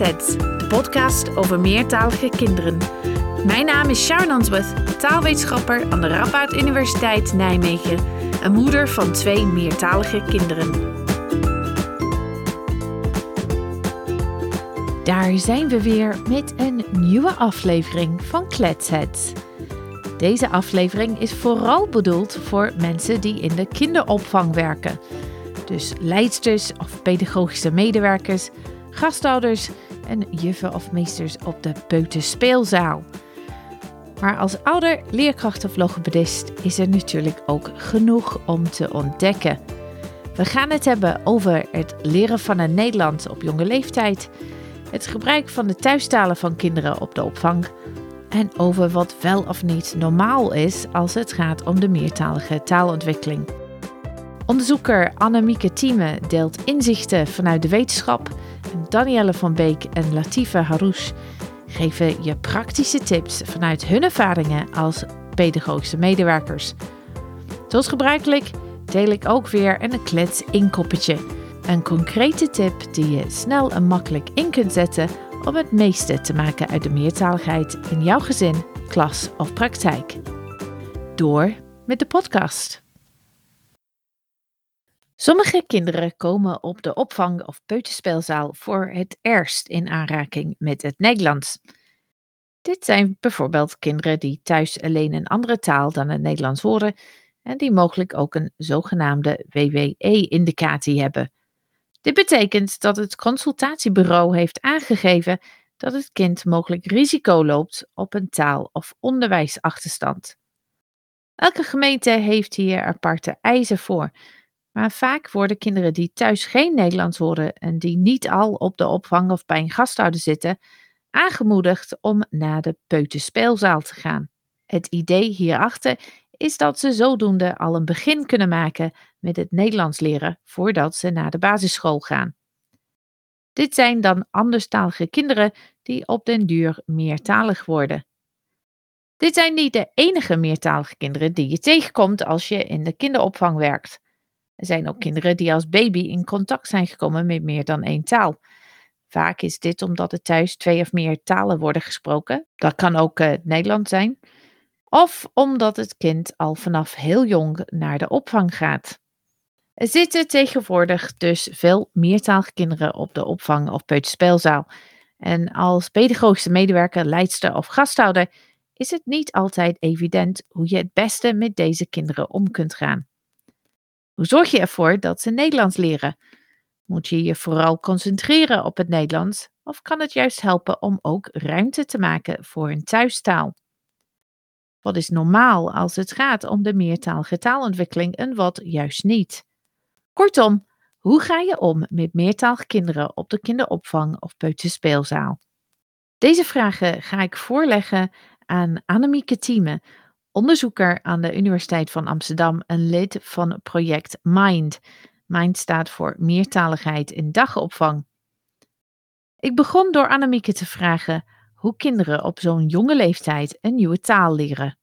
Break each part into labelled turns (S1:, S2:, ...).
S1: De podcast over meertalige kinderen. Mijn naam is Sharon Answorth, taalwetenschapper aan de Radboud Universiteit Nijmegen en moeder van twee meertalige kinderen. Daar zijn we weer met een nieuwe aflevering van Kletsets. Deze aflevering is vooral bedoeld voor mensen die in de kinderopvang werken dus leidsters of pedagogische medewerkers, gastouders en juffen of meesters op de peuterspeelzaal. Maar als ouder, leerkracht of logopedist is er natuurlijk ook genoeg om te ontdekken. We gaan het hebben over het leren van het Nederlands op jonge leeftijd, het gebruik van de thuistalen van kinderen op de opvang en over wat wel of niet normaal is als het gaat om de meertalige taalontwikkeling. Onderzoeker Annemieke Thieme deelt inzichten vanuit de wetenschap. En Danielle van Beek en Latifa Harouche geven je praktische tips vanuit hun ervaringen als pedagogische medewerkers. Zoals gebruikelijk deel ik ook weer een klets inkoppertje. Een concrete tip die je snel en makkelijk in kunt zetten om het meeste te maken uit de meertaligheid in jouw gezin, klas of praktijk. Door met de podcast. Sommige kinderen komen op de opvang of peuterspeelzaal voor het eerst in aanraking met het Nederlands. Dit zijn bijvoorbeeld kinderen die thuis alleen een andere taal dan het Nederlands horen en die mogelijk ook een zogenaamde WWE-indicatie hebben. Dit betekent dat het consultatiebureau heeft aangegeven dat het kind mogelijk risico loopt op een taal- of onderwijsachterstand. Elke gemeente heeft hier aparte eisen voor. Maar vaak worden kinderen die thuis geen Nederlands horen en die niet al op de opvang of bij een gasthouder zitten, aangemoedigd om naar de peuterspeelzaal te gaan. Het idee hierachter is dat ze zodoende al een begin kunnen maken met het Nederlands leren voordat ze naar de basisschool gaan. Dit zijn dan anderstalige kinderen die op den duur meertalig worden. Dit zijn niet de enige meertalige kinderen die je tegenkomt als je in de kinderopvang werkt. Er zijn ook kinderen die als baby in contact zijn gekomen met meer dan één taal. Vaak is dit omdat er thuis twee of meer talen worden gesproken. Dat kan ook uh, Nederland zijn. Of omdat het kind al vanaf heel jong naar de opvang gaat. Er zitten tegenwoordig dus veel meertalige kinderen op de opvang of peuterspeelzaal. En als pedagogische medewerker, leidster of gasthouder is het niet altijd evident hoe je het beste met deze kinderen om kunt gaan. Hoe zorg je ervoor dat ze Nederlands leren? Moet je je vooral concentreren op het Nederlands of kan het juist helpen om ook ruimte te maken voor een thuistaal? Wat is normaal als het gaat om de meertalige taalontwikkeling en wat juist niet? Kortom, hoe ga je om met meertalige kinderen op de kinderopvang of peuterspeelzaal? Deze vragen ga ik voorleggen aan Annemieke Thieme, onderzoeker aan de Universiteit van Amsterdam en lid van project MIND. MIND staat voor meertaligheid in dagopvang. Ik begon door Annemieke te vragen hoe kinderen op zo'n jonge leeftijd een nieuwe taal leren.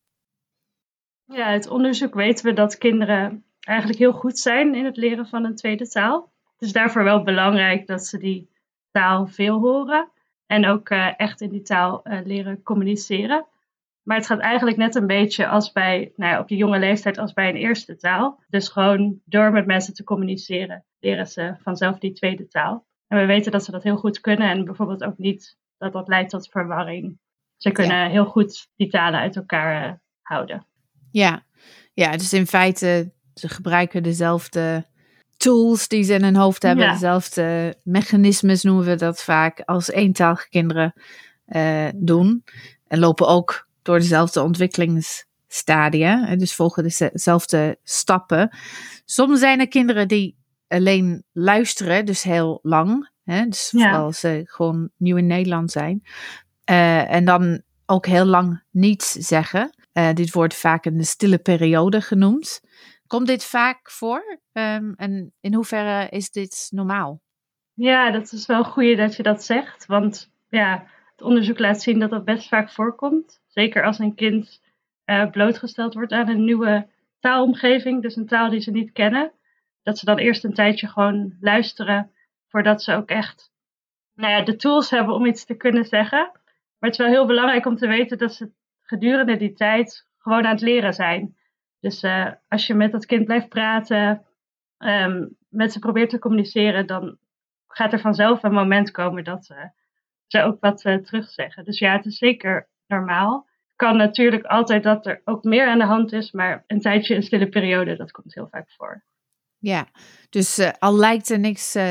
S2: Ja, uit onderzoek weten we dat kinderen eigenlijk heel goed zijn in het leren van een tweede taal. Het is daarvoor wel belangrijk dat ze die taal veel horen en ook uh, echt in die taal uh, leren communiceren. Maar het gaat eigenlijk net een beetje als bij, nou ja, op de jonge leeftijd als bij een eerste taal. Dus gewoon door met mensen te communiceren, leren ze vanzelf die tweede taal. En we weten dat ze dat heel goed kunnen en bijvoorbeeld ook niet dat dat leidt tot verwarring. Ze kunnen heel goed die talen uit elkaar uh, houden.
S1: Ja. ja, dus in feite, ze gebruiken dezelfde tools die ze in hun hoofd hebben, ja. dezelfde mechanismes noemen we dat vaak, als eentalige kinderen uh, doen. En lopen ook door dezelfde ontwikkelingsstadia, dus volgen dezelfde stappen. Soms zijn er kinderen die alleen luisteren, dus heel lang. Hè, dus ja. als ze gewoon nieuw in Nederland zijn. Uh, en dan ook heel lang niets zeggen. Uh, dit wordt vaak een stille periode genoemd. Komt dit vaak voor? Um, en in hoeverre is dit normaal?
S2: Ja, dat is wel goed dat je dat zegt. Want ja, het onderzoek laat zien dat dat best vaak voorkomt. Zeker als een kind uh, blootgesteld wordt aan een nieuwe taalomgeving, dus een taal die ze niet kennen. Dat ze dan eerst een tijdje gewoon luisteren voordat ze ook echt nou ja, de tools hebben om iets te kunnen zeggen. Maar het is wel heel belangrijk om te weten dat ze gedurende die tijd gewoon aan het leren zijn. Dus uh, als je met dat kind blijft praten, um, met ze probeert te communiceren, dan gaat er vanzelf een moment komen dat uh, ze ook wat terugzeggen. Dus ja, het is zeker normaal. Kan natuurlijk altijd dat er ook meer aan de hand is, maar een tijdje een stille periode, dat komt heel vaak voor.
S1: Ja, dus uh, al lijkt er niks uh,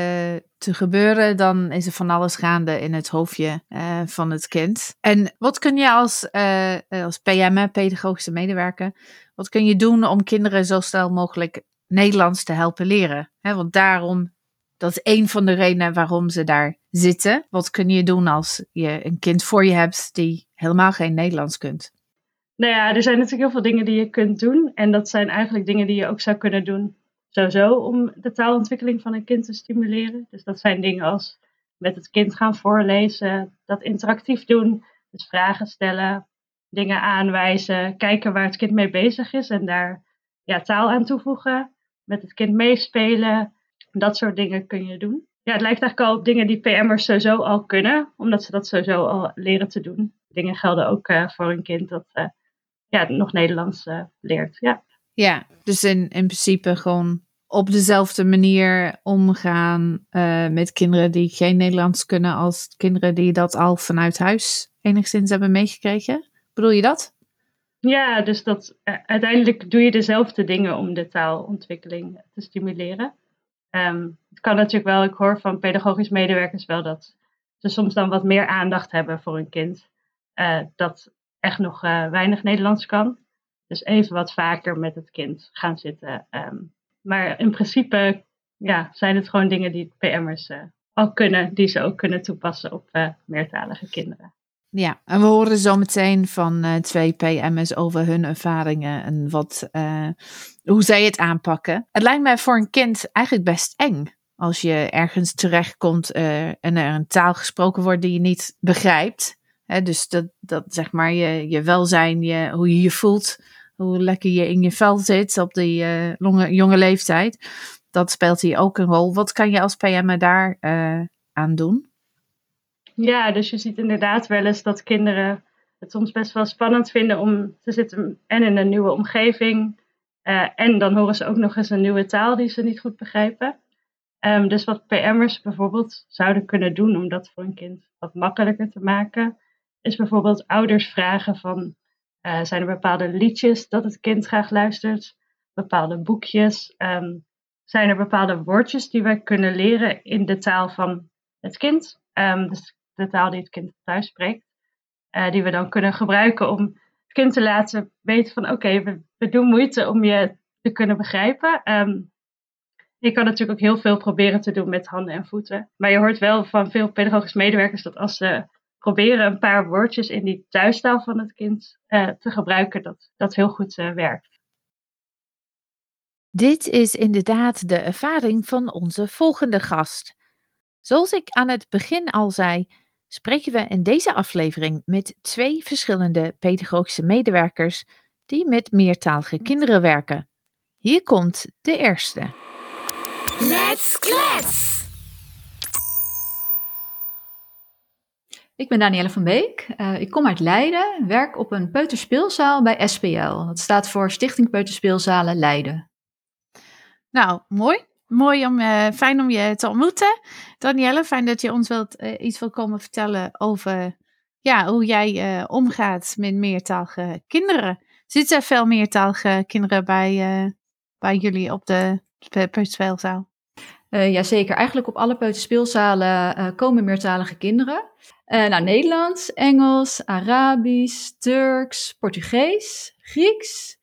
S1: te gebeuren, dan is er van alles gaande in het hoofdje uh, van het kind. En wat kun je als, als PM, pedagogische medewerker, wat kun je doen om kinderen zo snel mogelijk Nederlands te helpen leren? Want daarom, dat is een van de redenen waarom ze daar zitten. Wat kun je doen als je een kind voor je hebt die helemaal geen Nederlands kunt?
S2: Nou ja, er zijn natuurlijk heel veel dingen die je kunt doen. En dat zijn eigenlijk dingen die je ook zou kunnen doen sowieso om de taalontwikkeling van een kind te stimuleren. Dus dat zijn dingen als met het kind gaan voorlezen, dat interactief doen, dus vragen stellen, dingen aanwijzen, kijken waar het kind mee bezig is en daar ja, taal aan toevoegen, met het kind meespelen, dat soort dingen kun je doen. Ja, het lijkt eigenlijk al op dingen die PM'ers sowieso al kunnen, omdat ze dat sowieso al leren te doen. Dingen gelden ook uh, voor een kind dat uh, ja, nog Nederlands uh, leert. Ja.
S1: Ja, dus in, in principe gewoon op dezelfde manier omgaan uh, met kinderen die geen Nederlands kunnen als kinderen die dat al vanuit huis enigszins hebben meegekregen. Bedoel je dat?
S2: Ja, dus dat uh, uiteindelijk doe je dezelfde dingen om de taalontwikkeling te stimuleren. Um, het kan natuurlijk wel, ik hoor van pedagogisch medewerkers wel dat ze soms dan wat meer aandacht hebben voor een kind dat echt nog weinig Nederlands kan. Dus even wat vaker met het kind gaan zitten. Um, maar in principe ja, zijn het gewoon dingen die PM'ers uh, al kunnen, die ze ook kunnen toepassen op uh, meertalige kinderen.
S1: Ja, en we horen zo meteen van uh, twee PM'ers over hun ervaringen en wat, hoe zij het aanpakken. Het lijkt mij voor een kind eigenlijk best eng als je ergens terechtkomt en er een taal gesproken wordt die je niet begrijpt. Dus dat, dat zeg maar je, je welzijn, je, hoe je je voelt, hoe lekker je in je vel zit op die uh, jonge, leeftijd. Dat speelt hier ook een rol. Wat kan je als PM daar uh, aan doen?
S2: Ja, dus je ziet inderdaad wel eens dat kinderen het soms best wel spannend vinden om te zitten en in een nieuwe omgeving. Uh, en dan horen ze ook nog eens een nieuwe taal die ze niet goed begrijpen. Um, dus wat PM'ers bijvoorbeeld zouden kunnen doen om dat voor een kind wat makkelijker te maken, is bijvoorbeeld ouders vragen van uh, zijn er bepaalde liedjes dat het kind graag luistert? Bepaalde boekjes? Um, zijn er bepaalde woordjes die wij kunnen leren in de taal van het kind? Um, dus de taal die het kind thuis spreekt. Uh, die we dan kunnen gebruiken om het kind te laten weten van oké, we, we, doen moeite om je te kunnen begrijpen. Um, je kan natuurlijk ook heel veel proberen te doen met handen en voeten. Maar je hoort wel van veel pedagogische medewerkers dat als ze proberen een paar woordjes in die thuistaal van het kind uh, te gebruiken, dat dat heel goed uh, werkt.
S1: Dit is inderdaad de ervaring van onze volgende gast. Zoals ik aan het begin al zei, spreken we in deze aflevering met twee verschillende pedagogische medewerkers die met meertalige kinderen werken. Hier komt de eerste. Let's klets!
S3: Ik ben Danielle van Beek. Uh, ik kom uit Leiden, werk op een peuterspeelzaal bij SPL. Dat staat voor Stichting Peuterspeelzalen Leiden.
S1: Nou, mooi. Mooi om, uh, fijn om je te ontmoeten. Danielle, fijn dat je ons wilt, uh, iets wil komen vertellen over ja, hoe jij omgaat met meertalige kinderen. Zitten er veel meertalige kinderen bij, bij jullie op de peuterspeelzaal?
S3: Jazeker, eigenlijk op alle peuterspeelzalen komen meertalige kinderen. Uh, nou, Nederlands, Engels, Arabisch, Turks, Portugees, Grieks,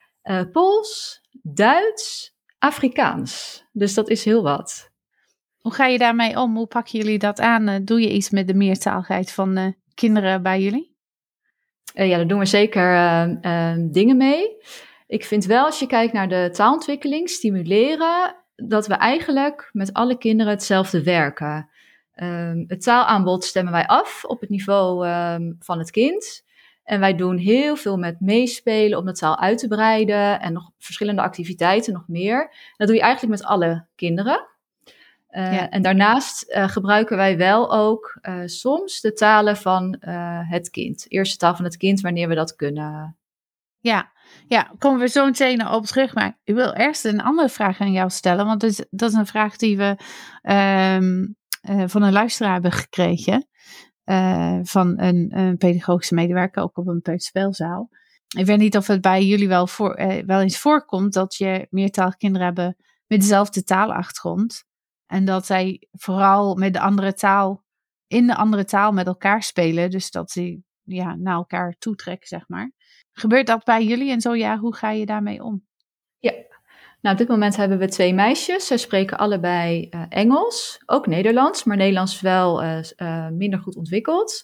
S3: Pools, Duits, Afrikaans. Dus dat is heel wat.
S1: Hoe ga je daarmee om? Hoe pakken jullie dat aan? Doe je iets met de meertaligheid van kinderen bij jullie?
S3: ja, daar doen we zeker dingen mee. Ik vind wel, als je kijkt naar de taalontwikkeling, stimuleren, dat we eigenlijk met alle kinderen hetzelfde werken. Um, het taalaanbod stemmen wij af op het niveau um, van het kind. En wij doen heel veel met meespelen om de taal uit te breiden en nog verschillende activiteiten, nog meer. Dat doe je eigenlijk met alle kinderen. En daarnaast gebruiken wij wel ook soms de talen van het kind. Eerste taal van het kind, wanneer we dat kunnen.
S1: Ja, ja, komen we zo meteen op terug. Maar ik wil eerst een andere vraag aan jou stellen. Want dat is, dat is een vraag die we ehm, van een luisteraar hebben gekregen. van een, een, pedagogische medewerker, ook op een peuterspeelzaal ik weet niet of het bij jullie wel, voor, eh, wel eens voorkomt dat je meertalige kinderen hebben met dezelfde taalachtergrond. En dat zij vooral met de andere taal, in de andere taal met elkaar spelen. Dus dat ze ja, naar elkaar toetrekken, zeg maar. Gebeurt dat bij jullie en zo ja, hoe ga je daarmee om?
S3: Nou, op dit moment hebben we twee meisjes. Zij spreken allebei uh, Engels, ook Nederlands, maar Nederlands wel uh, minder goed ontwikkeld.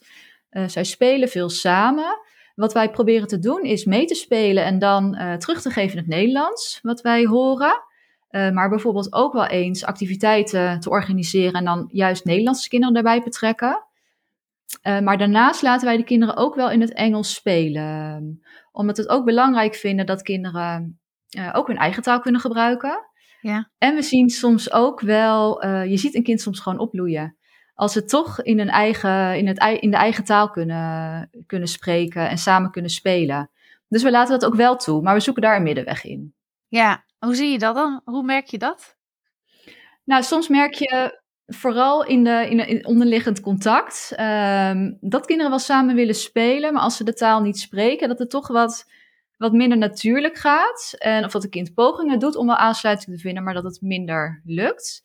S3: zij spelen veel samen. Wat wij proberen te doen is mee te spelen en dan terug te geven in het Nederlands, wat wij horen. Maar bijvoorbeeld ook wel eens activiteiten te organiseren en dan juist Nederlandse kinderen daarbij betrekken. Maar daarnaast laten wij de kinderen ook wel in het Engels spelen. Omdat we het ook belangrijk vinden dat kinderen ook hun eigen taal kunnen gebruiken. Ja. En we zien soms ook wel, je ziet een kind soms gewoon opbloeien als ze toch in, hun eigen, in, het, in de eigen taal kunnen, kunnen spreken en samen kunnen spelen. Dus we laten dat ook wel toe, maar we zoeken daar een middenweg in.
S1: Ja, hoe zie je dat dan? Hoe merk je dat?
S3: Nou, soms merk je vooral in, de, in, in onderliggend contact um, dat kinderen wel samen willen spelen, maar als ze de taal niet spreken, dat het toch wat, wat minder natuurlijk gaat. En of dat een kind pogingen doet om wel aansluiting te vinden, maar dat het minder lukt.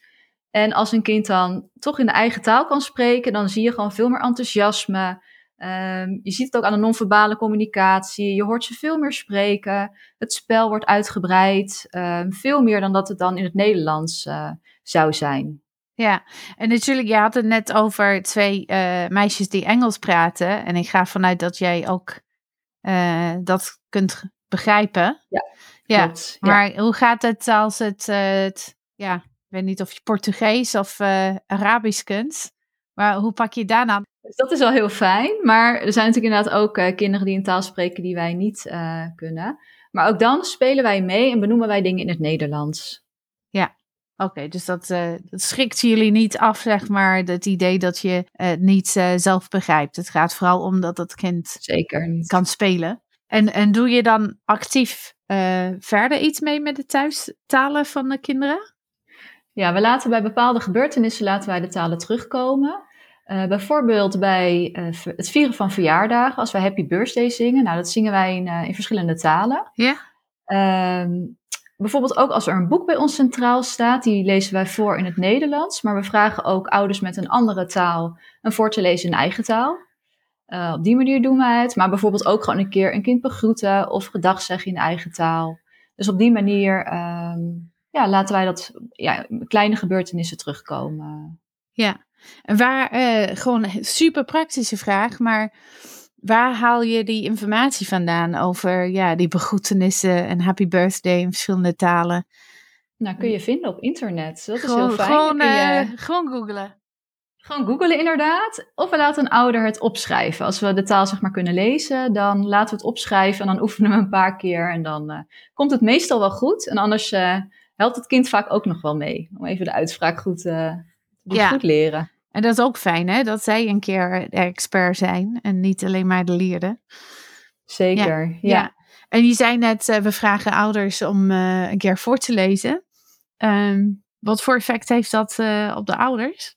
S3: En als een kind dan toch in de eigen taal kan spreken, dan zie je gewoon veel meer enthousiasme. Um, je ziet het ook aan de non-verbale communicatie. Je hoort ze veel meer spreken. Het spel wordt uitgebreid. Um, veel meer dan dat het dan in het Nederlands uh, zou zijn.
S1: Ja, en natuurlijk, je had het net over twee uh, meisjes die Engels praten. En ik ga vanuit dat jij ook uh, dat kunt begrijpen.
S3: Ja, ja. Klopt,
S1: maar hoe gaat het als het, het ja, weet niet of je Portugees of uh, Arabisch kunt. Maar hoe pak je daarna?
S3: Dus dat is wel heel fijn. Maar er zijn natuurlijk inderdaad ook kinderen die een taal spreken die wij niet kunnen. Maar ook dan spelen wij mee en benoemen wij dingen in het Nederlands.
S1: Oké. dus dat, dat schrikt jullie niet af, zeg maar, het idee dat je het niet zelf begrijpt. Het gaat vooral om dat het kind
S3: Zeker niet.
S1: kan spelen. En, en doe je dan actief verder iets mee met de thuistalen van de kinderen?
S3: Ja, we laten bij bepaalde gebeurtenissen laten wij de talen terugkomen. Uh, bijvoorbeeld bij uh, het vieren van verjaardagen, als wij Happy Birthday zingen. Nou, dat zingen wij in, uh, in verschillende talen.
S1: Ja.
S3: Yeah. Bijvoorbeeld ook als er een boek bij ons centraal staat, die lezen wij voor in het Nederlands. Maar we vragen ook ouders met een andere taal een voor te lezen in eigen taal. op die manier doen wij het. Maar bijvoorbeeld ook gewoon een keer een kind begroeten of gedag zeggen in eigen taal. Dus op die manier um, ja, laten wij dat ja, kleine gebeurtenissen terugkomen.
S1: Ja, en waar, uh, gewoon een super praktische vraag, maar waar haal je die informatie vandaan over ja, die begroetenissen en happy birthday in verschillende talen?
S3: Nou, kun je vinden op internet. Dat is heel fijn.
S1: Gewoon, uh, gewoon googlen.
S3: Gewoon googelen inderdaad. Of we laten een ouder het opschrijven. Als we de taal zeg maar kunnen lezen, dan laten we het opschrijven en dan oefenen we een paar keer. En dan uh, komt het meestal wel goed. En anders uh, helpt het kind vaak ook nog wel mee. Om even de uitspraak goed, uh, ja. goed leren.
S1: En dat is ook fijn, hè? Dat zij een keer de expert zijn en niet alleen maar de leerden.
S3: Zeker, ja. ja.
S1: En je zei net, uh, we vragen ouders om uh, een keer voor te lezen. Um, wat voor effect heeft dat op de ouders?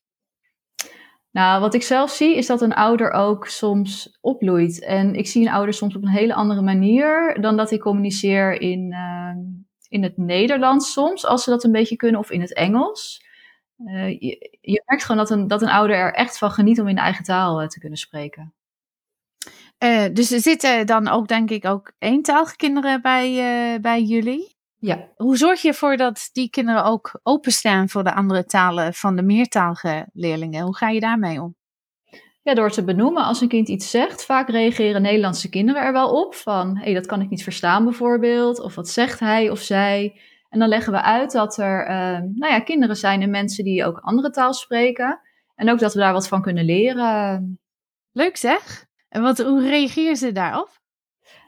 S3: Nou, wat ik zelf zie is dat een ouder ook soms opbloeit. En ik zie een ouder soms op een hele andere manier dan dat ik communiceer in, ehm, in het Nederlands soms, als ze dat een beetje kunnen, of in het Engels. Uh, je, je, merkt gewoon dat een, dat een ouder er echt van geniet om in de eigen taal uh, te kunnen spreken.
S1: Uh, dus er zitten dan ook, denk ik, ook eentalige kinderen bij, bij jullie.
S3: Ja.
S1: Hoe zorg je ervoor dat die kinderen ook openstaan voor de andere talen van de meertalige leerlingen? Hoe ga je daarmee om?
S3: Ja, door te benoemen als een kind iets zegt. Vaak reageren Nederlandse kinderen er wel op van, hé, hey, dat kan ik niet verstaan bijvoorbeeld. Of wat zegt hij of zij? En dan leggen we uit dat er, uh, nou ja, kinderen zijn en mensen die ook andere taal spreken. En ook dat we daar wat van kunnen leren.
S1: Leuk zeg. En wat, hoe reageren ze daarop?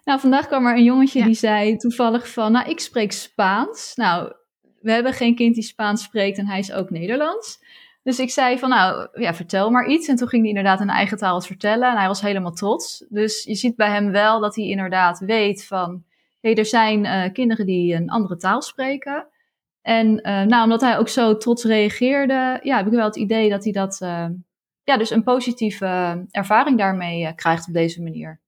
S3: Nou, vandaag kwam er een jongetje die zei toevallig van, nou, ik spreek Spaans. Nou, we hebben geen kind die Spaans spreekt en hij is ook Nederlands. Dus ik zei van nou, ja, vertel maar iets. En toen ging hij inderdaad in eigen taal het vertellen en hij was helemaal trots. Dus je ziet bij hem wel dat hij inderdaad weet van, hé, er zijn uh, kinderen die een andere taal spreken. En uh, nou, omdat hij ook zo trots reageerde, ja, heb ik wel het idee dat hij dat, uh, ja, dus een positieve ervaring daarmee krijgt op deze manier.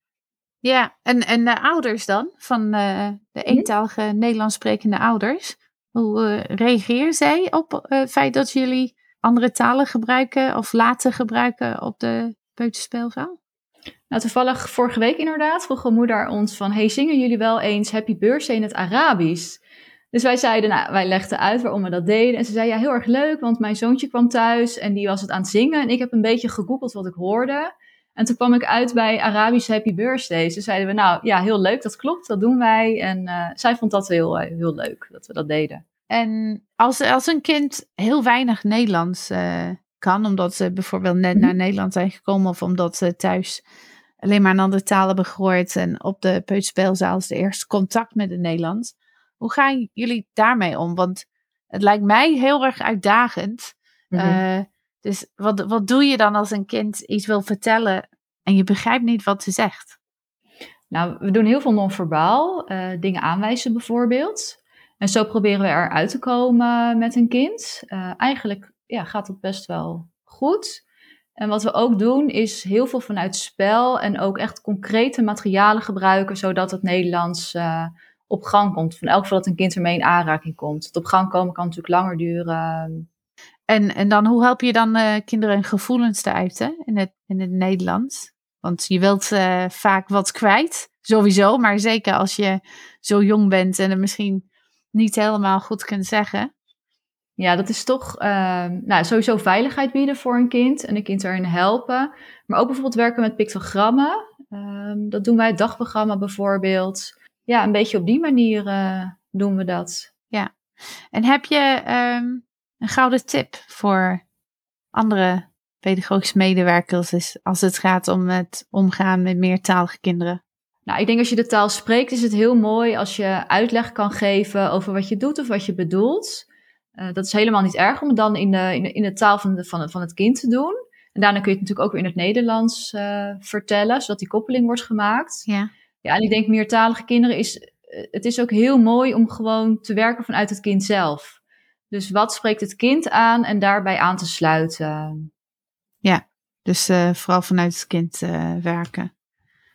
S1: Ja, en, en de ouders dan, van de eentalige Nederlands sprekende ouders, hoe reageer zij op het feit dat jullie andere talen gebruiken of laten gebruiken op de peuterspeelzaal?
S3: Nou, toevallig vorige week inderdaad vroeg mijn moeder ons van... hey, zingen jullie wel eens Happy Birthday in het Arabisch? Dus wij zeiden, nou, wij legden uit waarom we dat deden. En ze zei, ja, heel erg leuk, want mijn zoontje kwam thuis en die was het aan het zingen. En ik heb een beetje gegoogeld wat ik hoorde. En toen kwam ik uit bij Arabisch Happy Birthday. Dus zeiden we, nou, ja, heel leuk, dat klopt, dat doen wij. En uh, zij vond dat heel, heel leuk, dat we dat deden.
S1: En als, als een kind heel weinig Nederlands uh, kan, omdat ze bijvoorbeeld net naar Nederland zijn gekomen of omdat ze thuis alleen maar een andere taal hebben gehoord en op de peuterspeelzaal is de eerste contact met het Nederlands. Hoe gaan jullie daarmee om? Want het lijkt mij heel erg uitdagend. Mm -hmm. uh, dus wat, wat doe je dan als een kind iets wil vertellen en je begrijpt niet wat ze zegt?
S3: Nou, we doen heel veel non-verbaal. Uh, dingen aanwijzen bijvoorbeeld. En zo proberen we eruit te komen met een kind. Uh, eigenlijk ja, gaat het best wel goed. En wat we ook doen is heel veel vanuit spel en ook echt concrete materialen gebruiken, zodat het Nederlands uh, op gang komt. Van elk geval dat een kind ermee in aanraking komt. Het op gang komen kan natuurlijk langer duren.
S1: En, en dan, hoe help je dan uh, kinderen hun gevoelens te uiten in het, in het Nederlands? Want je wilt uh, vaak wat kwijt, sowieso. Maar zeker als je zo jong bent en er misschien niet helemaal goed kunt zeggen.
S3: Ja, dat is toch uh, nou, sowieso veiligheid bieden voor een kind en een kind erin helpen. Maar ook bijvoorbeeld werken met pictogrammen. Uh, dat doen wij, het dagprogramma bijvoorbeeld. Ja, een beetje op die manier uh, doen we dat.
S1: Ja, en heb je um, een gouden tip voor andere pedagogische medewerkers als het gaat om het omgaan met meertalige kinderen?
S3: Nou, ik denk als je de taal spreekt, is het heel mooi als je uitleg kan geven over wat je doet of wat je bedoelt. Uh, dat is helemaal niet erg om het dan in de, in de, in de taal van, de, van, van het kind te doen. En daarna kun je het natuurlijk ook weer in het Nederlands uh, vertellen, zodat die koppeling wordt gemaakt.
S1: Ja.
S3: Ja, en ik denk meertalige kinderen is, het is ook heel mooi om gewoon te werken vanuit het kind zelf. Dus wat spreekt het kind aan en daarbij aan te sluiten.
S1: Ja, dus uh, vooral vanuit het kind werken.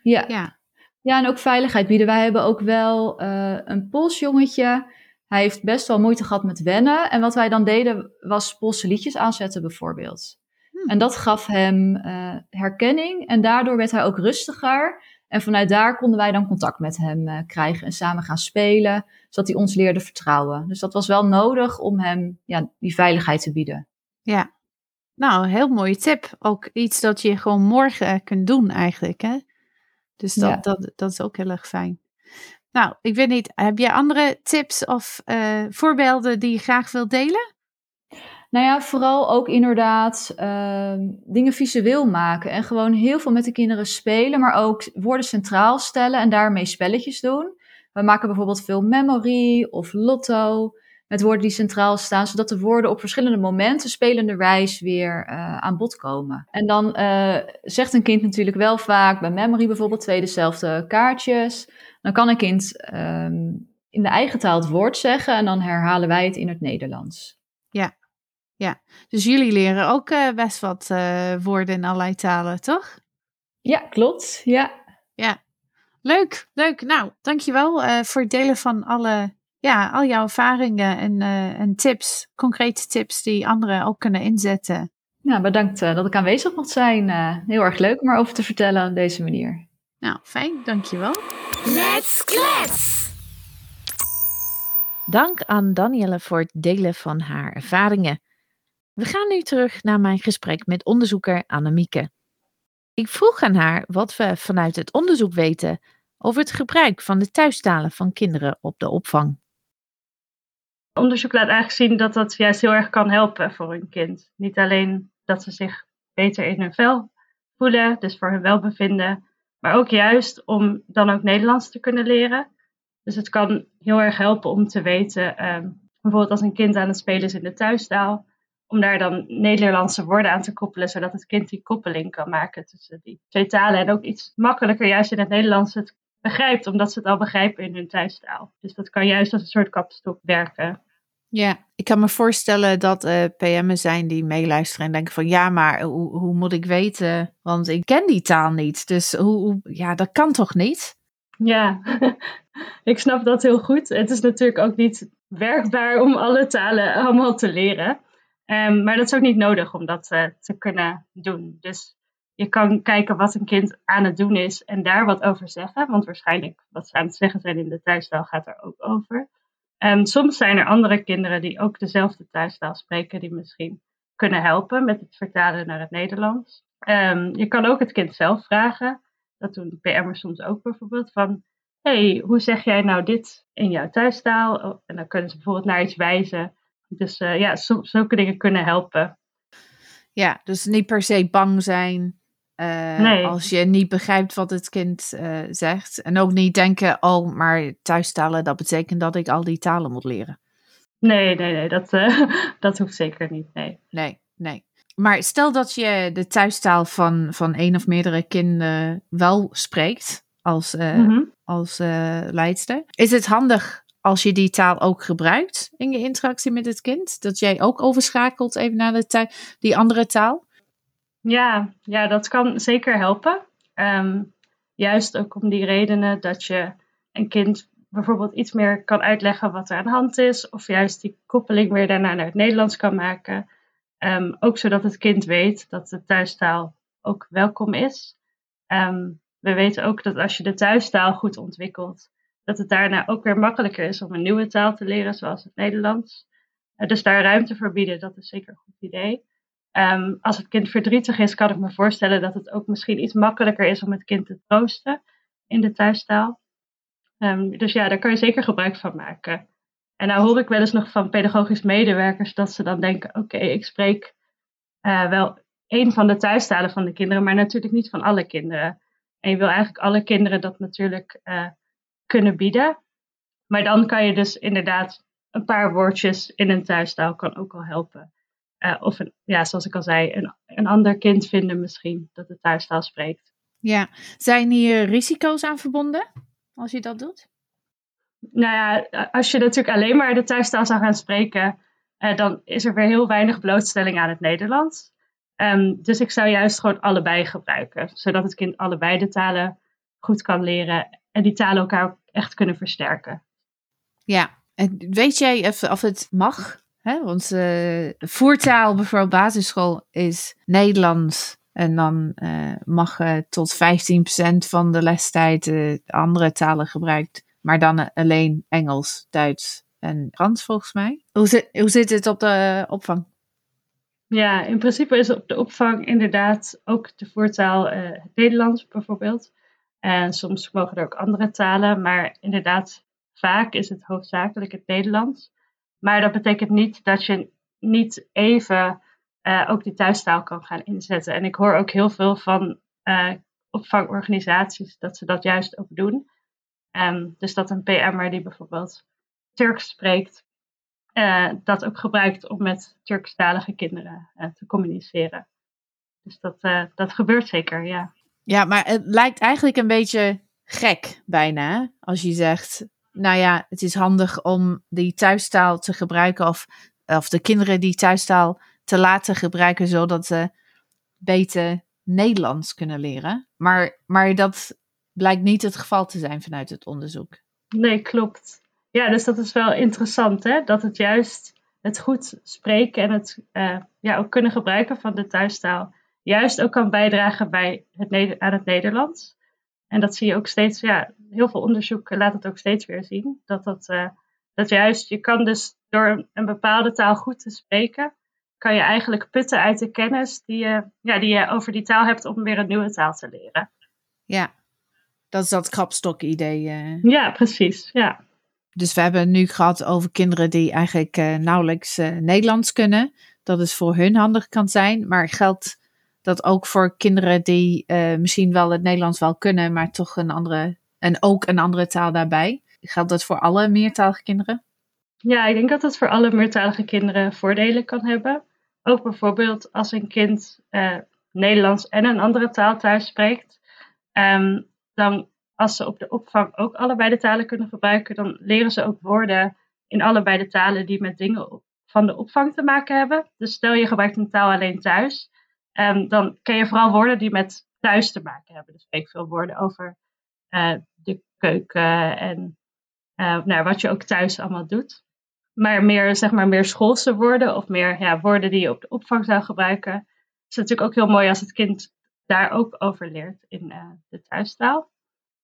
S3: Ja. ja. Ja, en ook veiligheid bieden. Wij hebben ook wel uh, een Poolsjongetje. Hij heeft best wel moeite gehad met wennen. En wat wij dan deden, was Poolse liedjes aanzetten bijvoorbeeld. Hmm. En dat gaf hem uh, herkenning. En daardoor werd hij ook rustiger. En vanuit daar konden wij dan contact met hem uh, krijgen en samen gaan spelen. Zodat hij ons leerde vertrouwen. Dus dat was wel nodig om hem ja, die veiligheid te bieden.
S1: Ja, nou, heel mooie tip. Ook iets dat je gewoon morgen kunt doen eigenlijk, hè? Dus dat, ja. dat, dat is ook heel erg fijn. Nou, ik weet niet, heb jij andere tips of uh, voorbeelden die je graag wilt delen?
S3: Nou ja, vooral ook inderdaad uh, dingen visueel maken. En gewoon heel veel met de kinderen spelen, maar ook woorden centraal stellen en daarmee spelletjes doen. We maken bijvoorbeeld veel memory of lotto met woorden die centraal staan, zodat de woorden op verschillende momenten spelenderwijs weer uh, aan bod komen. En dan uh, zegt een kind natuurlijk wel vaak bij memory bijvoorbeeld twee dezelfde kaartjes. Dan kan een kind um, in de eigen taal het woord zeggen en dan herhalen wij het in het Nederlands.
S1: Ja, ja. dus jullie leren ook uh, best wat woorden in allerlei talen, toch?
S3: Ja, klopt. Ja.
S1: Ja, leuk, leuk. Nou, dankjewel voor het delen van alle ja, al jouw ervaringen en, uh, en tips, concrete tips die anderen ook kunnen inzetten.
S3: Ja, bedankt uh, dat ik aanwezig mocht zijn. Uh, heel erg leuk om erover te vertellen op deze manier.
S1: Nou, fijn, dankjewel. Let's klets! Dank aan Danielle voor het delen van haar ervaringen. We gaan nu terug naar mijn gesprek met onderzoeker Annemieke. Ik vroeg aan haar wat we vanuit het onderzoek weten over het gebruik van de thuistalen van kinderen op de opvang
S2: onderzoek laat eigenlijk zien dat dat juist heel erg kan helpen voor een kind. Niet alleen dat ze zich beter in hun vel voelen, dus voor hun welbevinden, maar ook juist om dan ook Nederlands te kunnen leren. Dus het kan heel erg helpen om te weten um, bijvoorbeeld als een kind aan het spelen is in de thuistaal, om daar dan Nederlandse woorden aan te koppelen, zodat het kind die koppeling kan maken tussen die twee talen. En ook iets makkelijker juist in het Nederlands het begrijpt, omdat ze het al begrijpen in hun thuistaal. Dus dat kan juist als een soort kapstok werken.
S1: Ja, ik kan me voorstellen dat uh, PM'en zijn die meeluisteren en denken van ja, maar hoe, hoe moet ik weten? Want ik ken die taal niet. Dus hoe, hoe ja, dat kan toch niet?
S2: Ja, ik snap dat heel goed. Het is natuurlijk ook niet werkbaar om alle talen allemaal te leren. Um, maar dat is ook niet nodig om dat uh, te kunnen doen. Dus je kan kijken wat een kind aan het doen is en daar wat over zeggen. Want waarschijnlijk wat ze aan het zeggen zijn in de thuistaal gaat er ook over. Um, soms zijn er andere kinderen die ook dezelfde thuistaal spreken, die misschien kunnen helpen met het vertalen naar het Nederlands. Um, je kan ook het kind zelf vragen. Dat doen PM'ers soms ook bijvoorbeeld. Van, hey, hoe zeg jij nou dit in jouw thuistaal? Oh, en dan kunnen ze bijvoorbeeld naar iets wijzen. Dus uh, ja, zulke dingen kunnen helpen.
S1: Ja, dus niet per se bang zijn uh, nee. als je niet begrijpt wat het kind uh, zegt. En ook niet denken, oh, maar thuistalen, dat betekent dat ik al die talen moet leren.
S2: Nee, nee, nee, dat, dat hoeft zeker niet, nee.
S1: Nee, nee. Maar stel dat je de thuistaal van, van één of meerdere kinderen wel spreekt als, mm-hmm. als leidster. Is het handig als je die taal ook gebruikt in je interactie met het kind? Dat jij ook overschakelt even naar de die andere taal?
S2: Ja, ja, dat kan zeker helpen. Um, juist ook om die redenen dat je een kind bijvoorbeeld iets meer kan uitleggen wat er aan de hand is. Of juist die koppeling weer daarna naar het Nederlands kan maken. Um, ook zodat het kind weet dat de thuistaal ook welkom is. Um, we weten ook dat als je de thuistaal goed ontwikkelt, dat het daarna ook weer makkelijker is om een nieuwe taal te leren, zoals het Nederlands. Uh, dus daar ruimte voor bieden, dat is zeker een goed idee. Um, als het kind verdrietig is, kan ik me voorstellen dat het ook misschien iets makkelijker is om het kind te troosten in de thuistaal. dus ja, daar kan je zeker gebruik van maken. En nou hoor ik wel eens nog van pedagogisch medewerkers dat ze dan denken: oké, ik spreek uh, wel één van de thuistalen van de kinderen, maar natuurlijk niet van alle kinderen. En je wil eigenlijk alle kinderen dat natuurlijk uh, kunnen bieden. Maar dan kan je dus inderdaad een paar woordjes in een thuistaal kan ook al helpen. Uh, of een, ja, zoals ik al zei, een, een ander kind vinden misschien dat de thuistaal spreekt.
S1: Ja, zijn hier risico's aan verbonden als je dat doet?
S2: nou ja, als je natuurlijk alleen maar de thuistaal zou gaan spreken, uh, dan is er weer heel weinig blootstelling aan het Nederlands. Um, dus ik zou juist gewoon allebei gebruiken, zodat het kind allebei de talen goed kan leren en die talen elkaar echt kunnen versterken.
S1: Ja, en weet jij of, of het mag? Hè? Want uh, voertaal, bijvoorbeeld basisschool, is Nederlands. En dan uh, mag uh, tot 15% van de lestijd andere talen gebruikt. Maar dan alleen Engels, Duits en Frans volgens mij. Hoe zit, hoe zit het op de opvang?
S2: Ja, in principe is op de opvang inderdaad ook de voertaal Nederlands bijvoorbeeld. En soms mogen er ook andere talen, maar inderdaad vaak is het hoofdzakelijk het Nederlands. Maar dat betekent niet dat je niet even uh, ook die thuistaal kan gaan inzetten. En ik hoor ook heel veel van uh, opvangorganisaties dat ze dat juist ook doen. Um, dus dat een PM'er die bijvoorbeeld Turks spreekt, uh, dat ook gebruikt om met Turkstalige kinderen te communiceren. Dus dat, dat gebeurt zeker, ja.
S1: Ja, maar het lijkt eigenlijk een beetje gek bijna, als je zegt, nou ja, het is handig om die thuistaal te gebruiken of, of de kinderen die thuistaal te laten gebruiken, zodat ze beter Nederlands kunnen leren. Maar, maar dat blijkt niet het geval te zijn vanuit het onderzoek.
S2: Nee, klopt. Ja, dus dat is wel interessant, hè? Dat het juist het goed spreken en het uh, ja, ook kunnen gebruiken van de thuistaal, juist ook kan bijdragen bij het, aan het Nederlands. En dat zie je ook steeds, ja, heel veel onderzoek laat het ook steeds weer zien. Dat dat, uh, dat juist, je kan dus door een bepaalde taal goed te spreken, kan je eigenlijk putten uit de kennis die je, ja, die je over die taal hebt om weer een nieuwe taal te leren.
S1: Ja, dat is dat krapstok-idee. Uh.
S2: Ja, precies. Ja.
S1: Dus we hebben het nu gehad over kinderen die eigenlijk uh, nauwelijks Nederlands kunnen. Dat het voor hun handig kan zijn. Maar geldt dat ook voor kinderen die misschien wel het Nederlands wel kunnen, maar toch een andere. En ook een andere taal daarbij. Geldt dat voor alle meertalige kinderen?
S2: Ja, ik denk dat het voor alle meertalige kinderen voordelen kan hebben. Ook bijvoorbeeld als een kind uh, Nederlands en een andere taal thuis spreekt. Um, dan als ze op de opvang ook allebei de talen kunnen gebruiken, dan leren ze ook woorden in allebei de talen die met dingen van de opvang te maken hebben. Dus stel je gebruikt een taal alleen thuis, um, dan ken je vooral woorden die met thuis te maken hebben. Dus spreek veel woorden over uh, de keuken en uh, nou, wat je ook thuis allemaal doet. Maar meer, zeg maar, meer schoolse woorden of meer ja, woorden die je op de opvang zou gebruiken. Het is natuurlijk ook heel mooi als het kind daar ook over leert in uh, de thuistaal.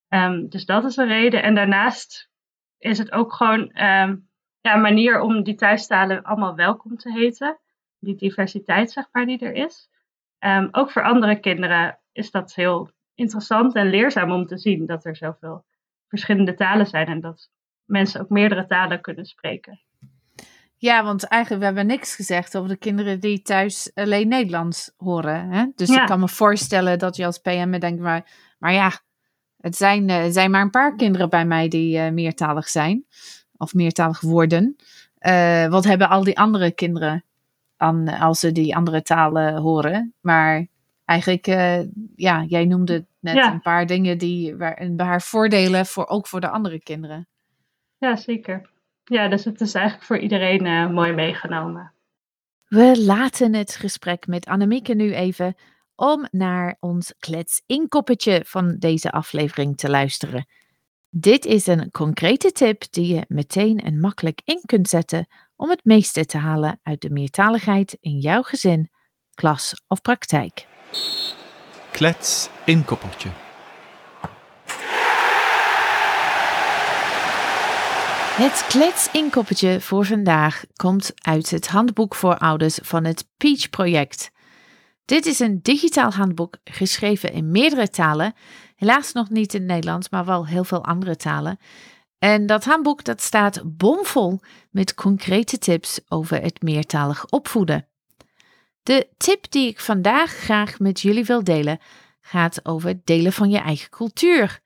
S2: Um, dus dat is een reden. En daarnaast is het ook gewoon ja, een manier om die thuistalen allemaal welkom te heten. Die diversiteit, zeg maar, die er is. Um, ook voor andere kinderen is dat heel interessant en leerzaam om te zien dat er zoveel verschillende talen zijn en dat mensen ook meerdere talen kunnen spreken.
S1: Ja, want eigenlijk we hebben niks gezegd over de kinderen die thuis alleen Nederlands horen. Hè? Dus ik kan me voorstellen dat je als PM denkt, maar, maar ja, het zijn, uh, zijn maar een paar kinderen bij mij die uh, meertalig zijn. Of meertalig worden. Uh, wat hebben al die andere kinderen aan, als ze die andere talen horen? Maar eigenlijk, ja, jij noemde net ja. een paar dingen die waar, haar voordelen voor ook voor de andere kinderen.
S2: Ja, zeker. Ja, dus het is eigenlijk voor iedereen uh, mooi meegenomen.
S1: We laten het gesprek met Annemieke nu even om naar ons klets-inkoppetje van deze aflevering te luisteren. Dit is een concrete tip die je meteen en makkelijk in kunt zetten om het meeste te halen uit de meertaligheid in jouw gezin, klas of praktijk.
S4: Klets-inkoppertje.
S1: Het kletsinkoppetje voor vandaag komt uit het handboek voor ouders van het Peach Project. Dit is een digitaal handboek geschreven in meerdere talen, helaas nog niet in Nederlands, maar wel heel veel andere talen. En dat handboek dat staat bomvol met concrete tips over het meertalig opvoeden. De tip die ik vandaag graag met jullie wil delen gaat over het delen van je eigen cultuur.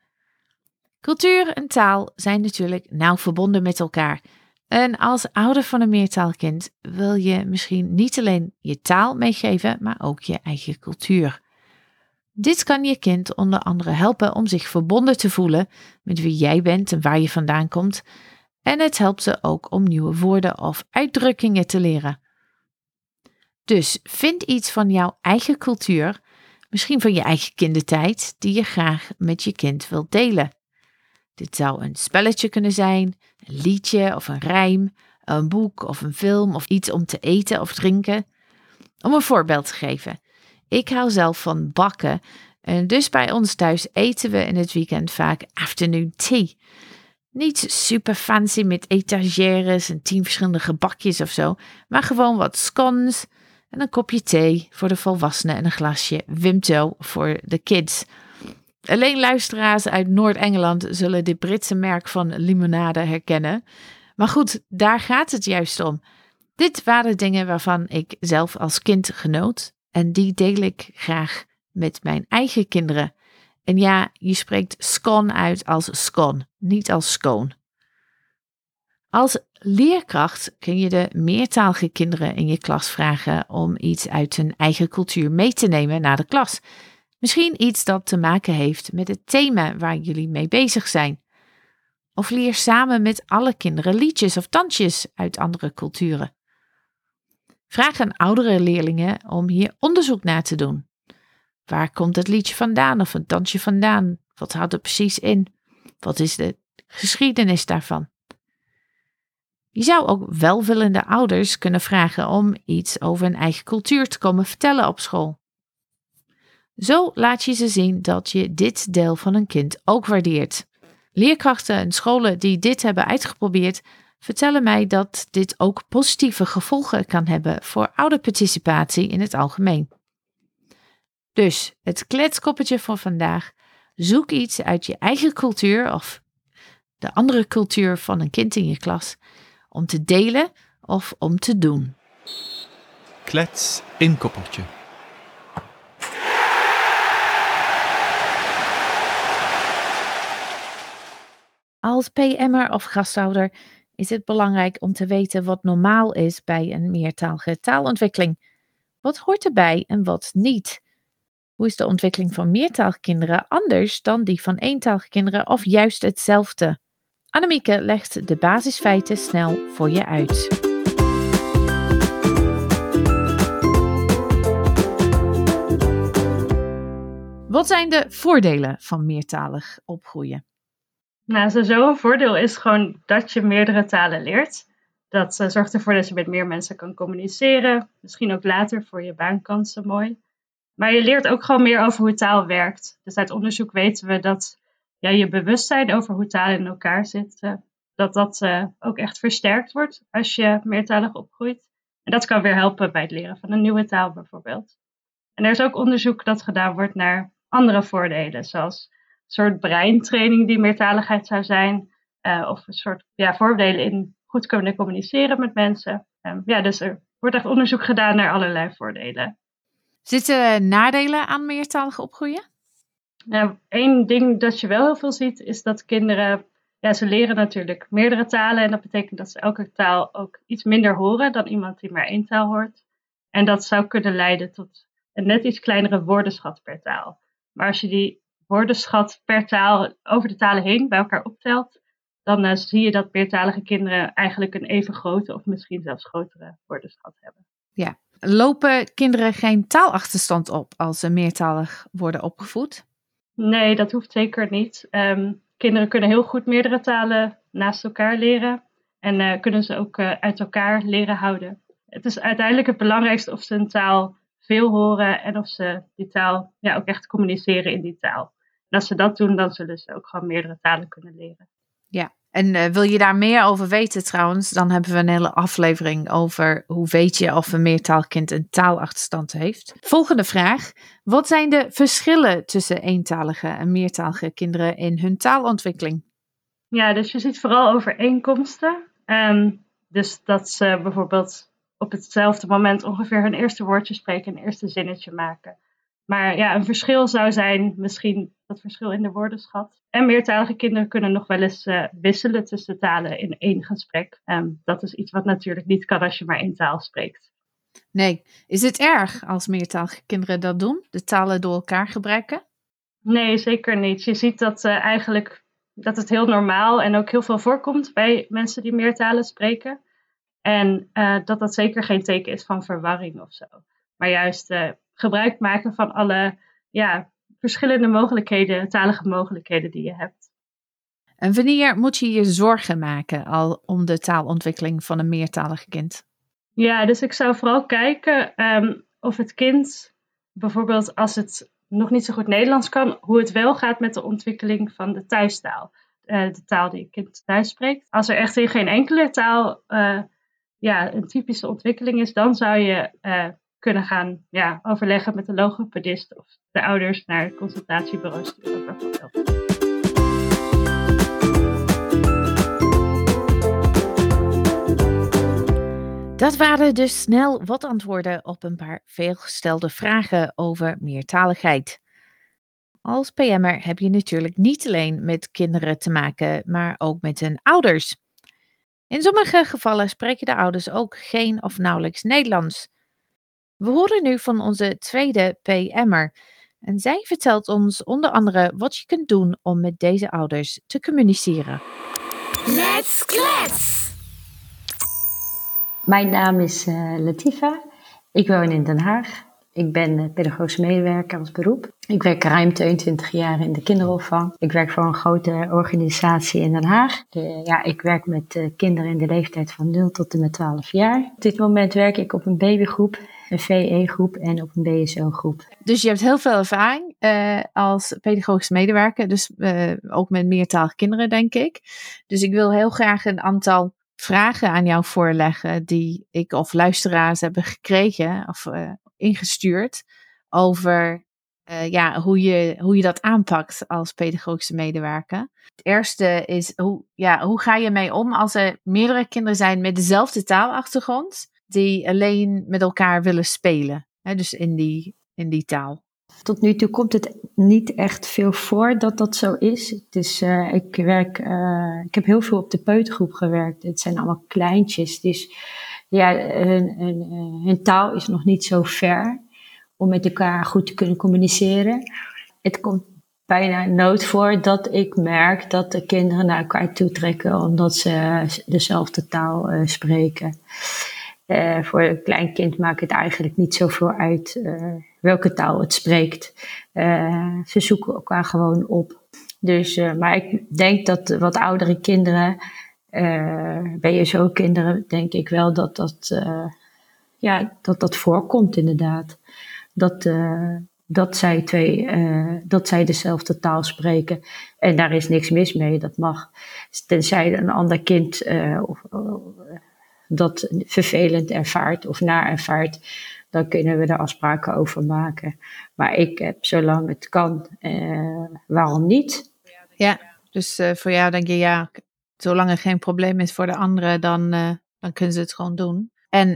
S1: Cultuur en taal zijn natuurlijk nauw verbonden met elkaar. En als ouder van een meertaalkind wil je misschien niet alleen je taal meegeven, maar ook je eigen cultuur. Dit kan je kind onder andere helpen om zich verbonden te voelen met wie jij bent en waar je vandaan komt. En het helpt ze ook om nieuwe woorden of uitdrukkingen te leren. Dus vind iets van jouw eigen cultuur, misschien van je eigen kindertijd, die je graag met je kind wilt delen. Dit zou een spelletje kunnen zijn, een liedje of een rijm, een boek of een film of iets om te eten of drinken. Om een voorbeeld te geven. Ik hou zelf van bakken en dus bij ons thuis eten we in het weekend vaak afternoon tea. Niet super fancy met etagères en tien verschillende gebakjes of zo, maar gewoon wat scones en een kopje thee voor de volwassenen en een glasje Wimto voor de kids. Alleen luisteraars uit Noord-Engeland zullen dit Britse merk van limonade herkennen. Maar goed, daar gaat het juist om. Dit waren dingen waarvan ik zelf als kind genoot en die deel ik graag met mijn eigen kinderen. En ja, je spreekt scone uit als scone, niet als scone. Als leerkracht kun je de meertalige kinderen in je klas vragen om iets uit hun eigen cultuur mee te nemen naar de klas. Misschien iets dat te maken heeft met het thema waar jullie mee bezig zijn. Of leer samen met alle kinderen liedjes of dansjes uit andere culturen. Vraag aan oudere leerlingen om hier onderzoek naar te doen. Waar komt het liedje vandaan of een dansje vandaan? Wat houdt het precies in? Wat is de geschiedenis daarvan? Je zou ook welwillende ouders kunnen vragen om iets over hun eigen cultuur te komen vertellen op school. Zo laat je ze zien dat je dit deel van een kind ook waardeert. Leerkrachten en scholen die dit hebben uitgeprobeerd, vertellen mij dat dit ook positieve gevolgen kan hebben voor ouderparticipatie in het algemeen. Dus het kletskoppetje van vandaag. Zoek iets uit je eigen cultuur of de andere cultuur van een kind in je klas om te delen of om te doen.
S4: Klets inkoppertje.
S1: Als PM'er of gasthouder is het belangrijk om te weten wat normaal is bij een meertalige taalontwikkeling. Wat hoort erbij en wat niet? Hoe is de ontwikkeling van meertalige kinderen anders dan die van eentalige kinderen of juist hetzelfde? Annemieke legt de basisfeiten snel voor je uit. Wat zijn de voordelen van meertalig opgroeien?
S2: Nou, sowieso een voordeel is gewoon dat je meerdere talen leert. Dat uh, zorgt ervoor dat je met meer mensen kan communiceren. Misschien ook later voor je baankansen mooi. Maar je leert ook gewoon meer over hoe taal werkt. Dus uit onderzoek weten we dat ja, je bewustzijn over hoe talen in elkaar zitten, dat dat uh, ook echt versterkt wordt als je meertalig opgroeit. En dat kan weer helpen bij het leren van een nieuwe taal bijvoorbeeld. En er is ook onderzoek dat gedaan wordt naar andere voordelen, zoals soort breintraining die meertaligheid zou zijn, uh, of een soort ja, voordelen in goed kunnen communiceren met mensen. Um, ja, dus er wordt echt onderzoek gedaan naar allerlei voordelen.
S1: Zitten nadelen aan meertalig opgroeien?
S2: Nou, één ding dat je wel heel veel ziet, is dat kinderen, ja, ze leren natuurlijk meerdere talen. En dat betekent dat ze elke taal ook iets minder horen dan iemand die maar één taal hoort. En dat zou kunnen leiden tot een net iets kleinere woordenschat per taal. Maar als je die woordenschat per taal over de talen heen bij elkaar optelt, dan uh, zie je dat meertalige kinderen eigenlijk een even grote of misschien zelfs grotere woordenschat hebben.
S1: Ja, lopen kinderen geen taalachterstand op als ze meertalig worden opgevoed?
S2: Nee, dat hoeft zeker niet. Um, kinderen kunnen heel goed meerdere talen naast elkaar leren en uh, kunnen ze ook uh, uit elkaar leren houden. Het is uiteindelijk het belangrijkste of ze een taal veel horen en of ze die taal ja, ook echt communiceren in die taal. En als ze dat doen, dan zullen ze ook gewoon meerdere talen kunnen leren.
S1: Ja, en uh, wil je daar meer over weten trouwens, dan hebben we een hele aflevering over hoe weet je of een meertaalkind een taalachterstand heeft. Volgende vraag. Wat zijn de verschillen tussen eentalige en meertalige kinderen in hun taalontwikkeling?
S2: Ja, dus je ziet vooral overeenkomsten. Um, dus dat ze bijvoorbeeld op hetzelfde moment ongeveer hun eerste woordje spreken, een eerste zinnetje maken. Maar ja, een verschil zou zijn misschien dat verschil in de woordenschat. En meertalige kinderen kunnen nog wel eens uh, wisselen tussen talen in één gesprek. Um, dat is iets wat natuurlijk niet kan als je maar één taal spreekt.
S1: Nee, is het erg als meertalige kinderen dat doen, de talen door elkaar gebruiken?
S2: Nee, zeker niet. Je ziet dat uh, eigenlijk dat het heel normaal en ook heel veel voorkomt bij mensen die meertalen spreken. En uh, dat dat zeker geen teken is van verwarring of zo. Maar juist gebruik maken van alle ja, verschillende mogelijkheden, talige mogelijkheden die je hebt.
S1: En wanneer moet je je zorgen maken al om de taalontwikkeling van een meertalig kind?
S2: Ja, dus ik zou vooral kijken um, of het kind, bijvoorbeeld als het nog niet zo goed Nederlands kan, hoe het wel gaat met de ontwikkeling van de thuistaal. Uh, de taal die het kind thuis spreekt. Als er echt in geen enkele taal uh, ja, een typische ontwikkeling is, dan zou je uh, kunnen gaan ja, overleggen met de logopedist of de ouders naar consultatiebureaus sturen bijvoorbeeld.
S1: Dat waren dus snel wat antwoorden op een paar veelgestelde vragen over meertaligheid. Als PM'er heb je natuurlijk niet alleen met kinderen te maken, maar ook met hun ouders. In sommige gevallen spreken de ouders ook geen of nauwelijks Nederlands. We horen nu van onze tweede PM'er. En zij vertelt ons onder andere wat je kunt doen om met deze ouders te communiceren.
S5: Let's klets!
S6: Mijn naam is uh, Latifa. Ik woon in Den Haag. Ik ben pedagogisch medewerker als beroep. Ik werk ruim 22 jaar in de kinderopvang. Ik werk voor een grote organisatie in Den Haag. Ja, ik werk met uh, kinderen in de leeftijd van 0 tot en met 12 jaar. Op dit moment werk ik op een babygroep, een VE-groep en op een BSO-groep.
S1: Dus je hebt heel veel ervaring uh, als pedagogisch medewerker, dus ook met meertalige kinderen, denk ik. Dus ik wil heel graag een aantal vragen aan jou voorleggen die ik of luisteraars hebben gekregen of ingestuurd over uh, ja, hoe, je, hoe je dat aanpakt als pedagogische medewerker. Het eerste is, hoe, ja, hoe ga je mee om als er meerdere kinderen zijn met dezelfde taalachtergrond, die alleen met elkaar willen spelen, hè, dus in die, in die taal?
S6: Tot nu toe komt het niet echt veel voor dat dat zo is. Dus ik werk, uh, ik heb heel veel op de peutergroep gewerkt. Het zijn allemaal kleintjes. Dus ja, hun, taal is nog niet zo ver om met elkaar goed te kunnen communiceren. Het komt bijna nooit voor dat ik merk dat de kinderen naar elkaar toe trekken omdat ze dezelfde taal uh, spreken. Uh, voor een klein kind maakt het eigenlijk niet zoveel uit uh, welke taal het spreekt. ze zoeken elkaar gewoon op. Dus, maar ik denk dat wat oudere kinderen, bij zo kinderen, denk ik wel dat dat, ja, dat, dat voorkomt inderdaad. Dat, dat zij, twee, dat zij dezelfde taal spreken. En daar is niks mis mee, dat mag. Tenzij een ander kind of, dat vervelend ervaart of naar ervaart, dan kunnen we er afspraken over maken. Maar ik heb, zolang het kan, waarom niet?
S1: Ja, dus voor jou denk je, ja, zolang er geen probleem is voor de anderen, dan, dan kunnen ze het gewoon doen. En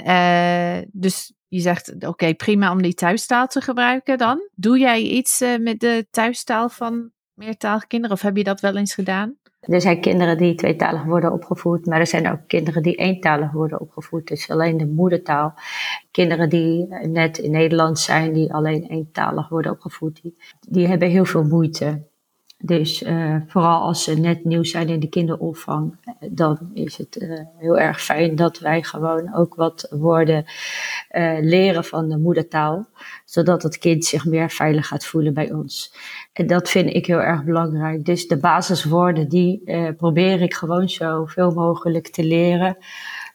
S1: dus je zegt, oké, prima om die thuistaal te gebruiken dan. Doe jij iets uh, met de thuistaal van meertalige kinderen of heb je dat wel eens gedaan?
S6: Er zijn kinderen die tweetalig worden opgevoed, maar er zijn ook kinderen die eentalig worden opgevoed. Dus alleen de moedertaal. Kinderen die net in Nederland zijn, die alleen eentalig worden opgevoed, die, die hebben heel veel moeite. Dus uh, vooral als ze net nieuw zijn in de kinderopvang, dan is het uh, heel erg fijn dat wij gewoon ook wat woorden leren van de moedertaal, zodat het kind zich meer veilig gaat voelen bij ons. En dat vind ik heel erg belangrijk. Dus de basiswoorden, die probeer ik gewoon zo veel mogelijk te leren.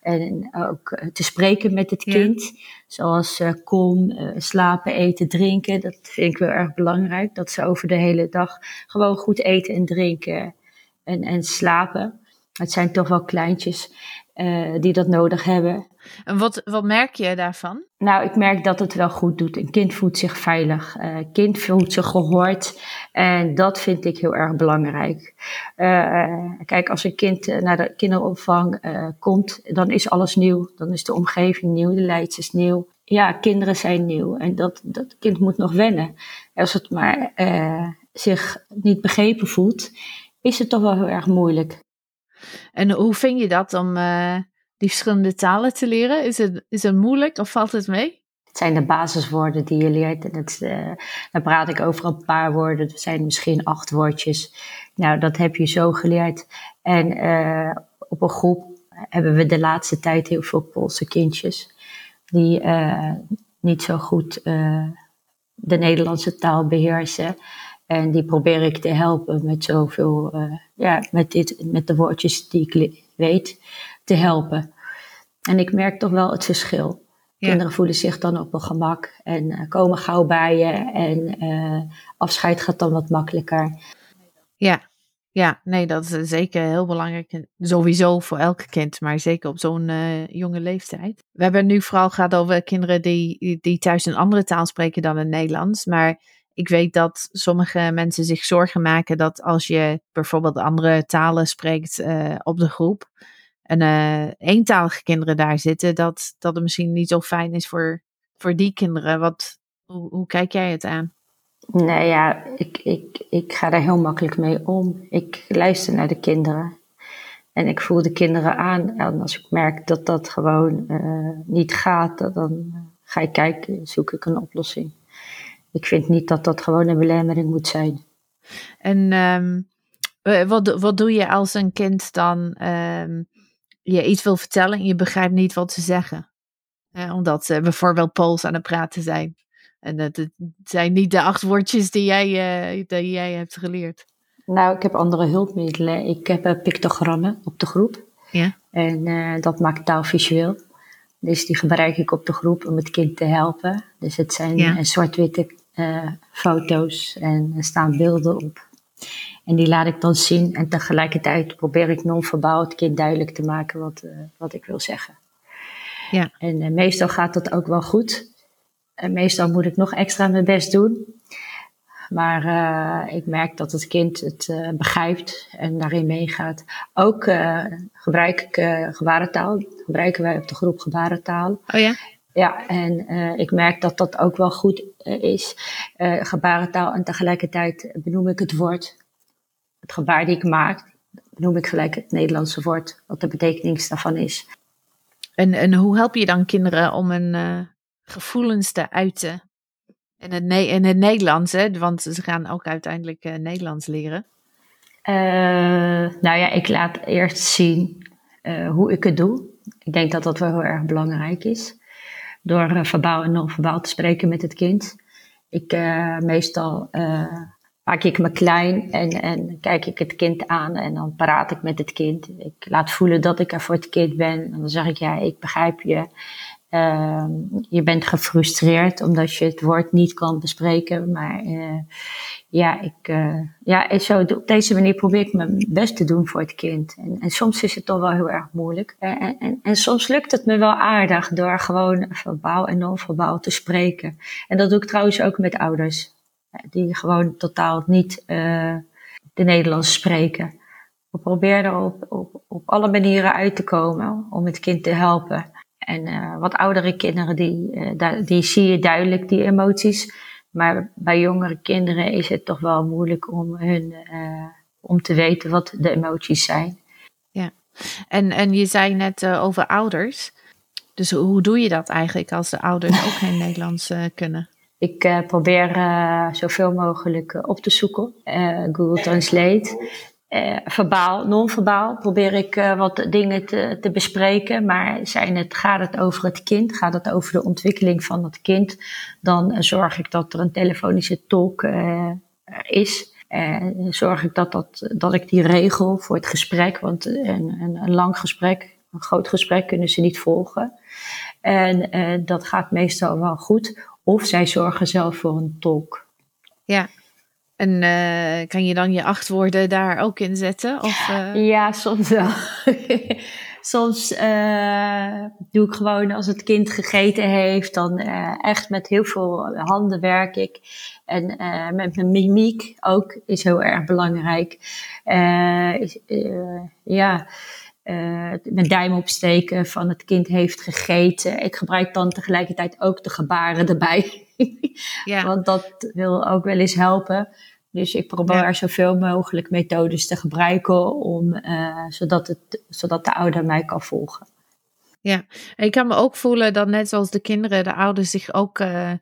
S6: En ook eh, te spreken met het kind. Zoals uh, kom, uh, slapen, eten, drinken. Dat vind ik wel erg belangrijk. Dat ze over de hele dag gewoon goed eten en drinken en, en slapen. Het zijn toch wel kleintjes uh, die dat nodig hebben.
S1: En wat, wat merk je daarvan?
S6: Nou, ik merk dat het wel goed doet. Een kind voelt zich veilig. Een uh, kind voelt zich gehoord. En dat vind ik heel erg belangrijk. Uh, kijk, als een kind naar de kinderopvang komt, dan is alles nieuw. Dan is de omgeving nieuw, de leidsters nieuw. Ja, kinderen zijn nieuw. En dat, dat kind moet nog wennen. Als het maar zich niet begrepen voelt, is het toch wel heel erg moeilijk.
S1: En hoe vind je dat om uh, die verschillende talen te leren? Is het, is het moeilijk of valt het mee?
S6: Het zijn de basiswoorden die je leert. En uh, dan praat ik over een paar woorden. Er zijn misschien acht woordjes. Nou, dat heb je zo geleerd. En uh, op een groep hebben we de laatste tijd heel veel Poolse kindjes. Die niet zo goed de Nederlandse taal beheersen. En die probeer ik te helpen met zoveel, uh, ja, met, dit, met de woordjes die ik weet, te helpen. En ik merk toch wel het verschil. Ja. Kinderen voelen zich dan op een gemak en uh, komen gauw bij je. En uh, afscheid gaat dan wat makkelijker.
S1: Ja, ja, nee, dat is zeker heel belangrijk. Sowieso voor elke kind, maar zeker op zo'n uh, jonge leeftijd. We hebben nu vooral gehad over kinderen die, die thuis een andere taal spreken dan het Nederlands. Maar ik weet dat sommige mensen zich zorgen maken dat als je bijvoorbeeld andere talen spreekt uh, op de groep en uh, eentalige kinderen daar zitten, dat, dat het misschien niet zo fijn is voor, voor die kinderen. Wat, hoe, kijk jij het aan?
S6: Nou ja, ik, ik, ik ga daar heel makkelijk mee om. Ik luister naar de kinderen. En ik voel de kinderen aan. En als ik merk dat dat gewoon uh, niet gaat, dan ga ik kijken, zoek ik een oplossing ik vind niet dat dat gewoon een belemmering moet zijn.
S1: En um, wat, wat doe je als een kind dan um, je iets wil vertellen en je begrijpt niet wat ze zeggen? omdat ze bijvoorbeeld Pools aan het praten zijn. En dat zijn niet de acht woordjes die jij, uh, die jij hebt geleerd.
S6: Nou, ik heb andere hulpmiddelen. Ik heb uh, pictogrammen op de groep.
S1: Ja.
S6: En uh, dat maakt taal visueel. Dus die gebruik ik op de groep om het kind te helpen. Dus het zijn ja. zwart-witte uh, foto's en er staan beelden op. En die laat ik dan zien en tegelijkertijd probeer ik non-verbaal het kind duidelijk te maken wat, uh, wat ik wil zeggen.
S1: Ja.
S6: En uh, meestal gaat dat ook wel goed. En meestal moet ik nog extra mijn best doen. Maar ik merk dat het kind het begrijpt en daarin meegaat. Ook gebruik ik gebarentaal. Gebruiken wij op de groep gebarentaal.
S1: Oh ja?
S6: Ja, en uh, ik merk dat dat ook wel goed uh, is. Uh, gebarentaal en tegelijkertijd benoem ik het woord. Het gebaar die ik maak, benoem ik gelijk het Nederlandse woord, wat de betekenis daarvan is.
S1: En, en hoe help je dan kinderen om hun gevoelens te uiten? In het, ne in het Nederlands, hè? want ze gaan ook uiteindelijk Nederlands leren.
S6: nou ja, ik laat eerst zien hoe ik het doe. Ik denk dat dat wel heel erg belangrijk is door uh, verbaal en non-verbaal te spreken met het kind. Ik uh, meestal uh, maak ik me klein en, en kijk ik het kind aan en dan praat ik met het kind. Ik laat voelen dat ik er voor het kind ben. En dan zeg ik, ja, ik begrijp je. Uh, je bent gefrustreerd omdat je het woord niet kan bespreken. Maar uh, ja, ik, uh, ja zo, op deze manier probeer ik mijn best te doen voor het kind. En, en soms is het toch wel heel erg moeilijk. En, en, en, soms lukt het me wel aardig door gewoon verbaal en non-verbaal te spreken. En dat doe ik trouwens ook met ouders. Die gewoon totaal niet de Nederlands spreken. We proberen er op, op, op alle manieren uit te komen om het kind te helpen. En uh, wat oudere kinderen, die, uh, die zie je duidelijk, die emoties. Maar bij jongere kinderen is het toch wel moeilijk om, hun, uh, om te weten wat de emoties zijn.
S1: Ja, en, en je zei net over ouders. Dus hoe doe je dat eigenlijk als de ouders ook geen Nederlands kunnen?
S6: Ik probeer zoveel mogelijk op te zoeken. Google Translate. Uh, verbaal, non-verbaal probeer ik uh, wat dingen te, te, bespreken. Maar zijn het, gaat het over het kind, gaat het over de ontwikkeling van het kind, dan uh, zorg ik dat er een telefonische tolk is. zorg ik dat, dat, dat ik die regel voor het gesprek, want een, een, een lang gesprek, een groot gesprek kunnen ze niet volgen. En dat gaat meestal wel goed. Of zij zorgen zelf voor een tolk.
S1: Ja, en uh, kan je dan je acht woorden daar ook in zetten? Of, uh...
S6: Ja, soms wel. soms uh, doe ik gewoon als het kind gegeten heeft, dan echt met heel veel handen werk ik. En met mijn mimiek ook is heel erg belangrijk. ja, mijn duim opsteken van het kind heeft gegeten. Ik gebruik dan tegelijkertijd ook de gebaren erbij. ja. Want dat wil ook wel eens helpen. Dus ik probeer ja. zoveel mogelijk methodes te gebruiken om, uh, zodat, het, zodat de ouder mij kan volgen.
S1: Ja, en ik kan me ook voelen dat net zoals de kinderen, de ouders zich ook uh,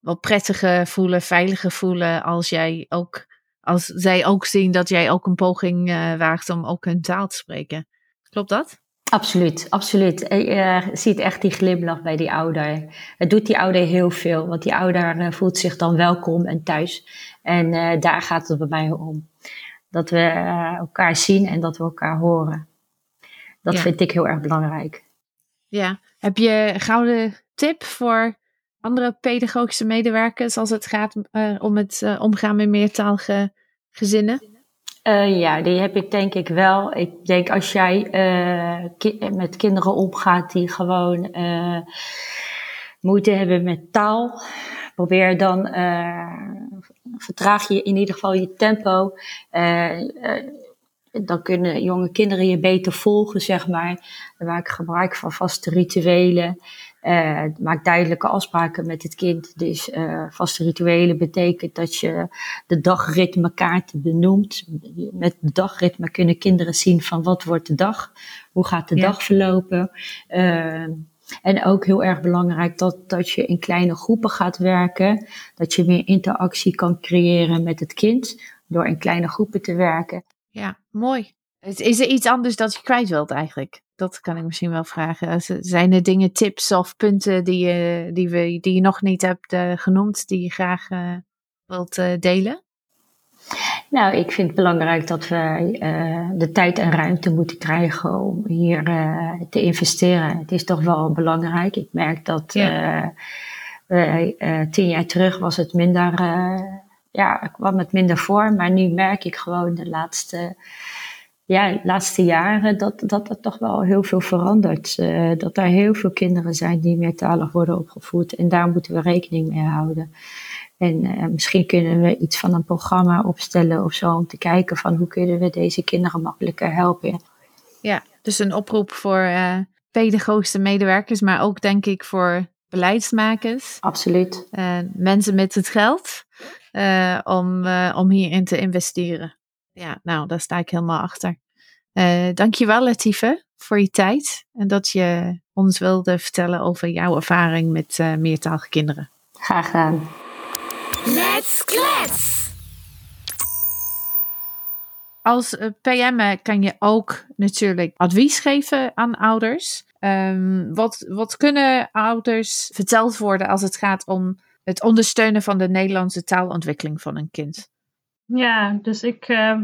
S1: wel prettiger voelen, veiliger voelen als jij ook, als zij ook zien dat jij ook een poging uh, waagt om ook hun taal te spreken. Klopt dat?
S6: Absoluut, absoluut. Je ziet echt die glimlach bij die ouder. Het doet die ouder heel veel, want die ouder eh, voelt zich dan welkom en thuis. En uh, daar gaat het bij mij om. Dat we uh, elkaar zien en dat we elkaar horen. Dat ja. vind ik heel erg belangrijk.
S1: Ja, heb je een gouden tip voor andere pedagogische medewerkers als het gaat uh, om het omgaan met meertalige gezinnen?
S6: Uh, ja, die heb ik denk ik wel. Ik denk als jij ki met kinderen omgaat die gewoon uh, moeite hebben met taal, probeer dan, vertraag je in ieder geval je tempo. dan kunnen jonge kinderen je beter volgen, zeg maar. Dan maak ik gebruik van vaste rituelen. Uh, maak duidelijke afspraken met het kind. Dus uh, vaste rituelen betekent dat je de dagritme kaarten benoemt. Met de dagritme kunnen kinderen zien van wat wordt de dag, hoe gaat de ja. dag verlopen. Uh, en ook heel erg belangrijk dat, dat je in kleine groepen gaat werken. Dat je meer interactie kan creëren met het kind door in kleine groepen te werken.
S1: Ja, mooi. Is er iets anders dat je kwijt wilt eigenlijk? Dat kan ik misschien wel vragen. Zijn er dingen, tips of punten die je, die we, die je nog niet hebt uh, genoemd, die je graag uh, wilt uh, delen?
S6: Nou, ik vind het belangrijk dat we de tijd en ruimte moeten krijgen om hier te investeren. Het is toch wel belangrijk. Ik merk dat ja. tien jaar terug was het minder, ja, kwam het minder voor. Maar nu merk ik gewoon de laatste ja, de laatste jaren dat, dat er toch wel heel veel verandert. Uh, dat er heel veel kinderen zijn die meertalig worden opgevoed. En daar moeten we rekening mee houden. En uh, misschien kunnen we iets van een programma opstellen of zo. Om te kijken van hoe kunnen we deze kinderen makkelijker helpen.
S1: Ja, dus een oproep voor uh, pedagogische medewerkers. Maar ook denk ik voor beleidsmakers,
S6: Absoluut.
S1: eh, mensen met het geld, eh, om, eh, om hierin te investeren. Ja, nou, daar sta ik helemaal achter. Eh dankjewel, Latife, voor je tijd en dat je ons wilde vertellen over jouw ervaring met eh, meertalige kinderen.
S6: Graag gedaan.
S5: Let's klets.
S1: Als eh, PM kan je ook natuurlijk advies geven aan ouders. Ehm, wat, wat kunnen ouders verteld worden als het gaat om het ondersteunen van de Nederlandse taalontwikkeling van een kind?
S2: Ja, dus ik eh,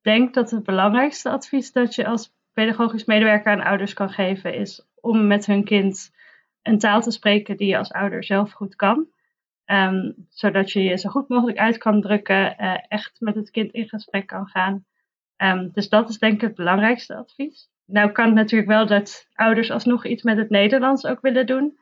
S2: denk dat het belangrijkste advies dat je als pedagogisch medewerker aan ouders kan geven is om met hun kind een taal te spreken die je als ouder zelf goed kan. Ehm, zodat je je zo goed mogelijk uit kan drukken, eh, echt met het kind in gesprek kan gaan. Ehm, dus dat is denk ik het belangrijkste advies. Nou kan het natuurlijk wel dat ouders alsnog iets met het Nederlands ook willen doen.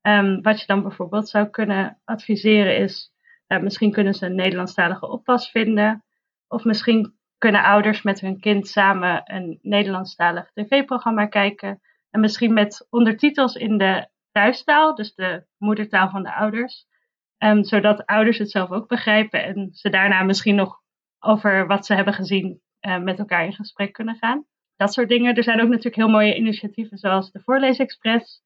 S2: Ehm, wat je dan bijvoorbeeld zou kunnen adviseren is, misschien kunnen ze een Nederlandstalige oppas vinden. Of misschien kunnen ouders met hun kind samen een Nederlandstalig tv-programma kijken. En misschien met ondertitels in de thuistaal, dus de moedertaal van de ouders. Ehm, zodat ouders het zelf ook begrijpen en ze daarna misschien nog over wat ze hebben gezien eh, met elkaar in gesprek kunnen gaan. Dat soort dingen. Er zijn ook natuurlijk heel mooie initiatieven zoals de Voorleesexpress,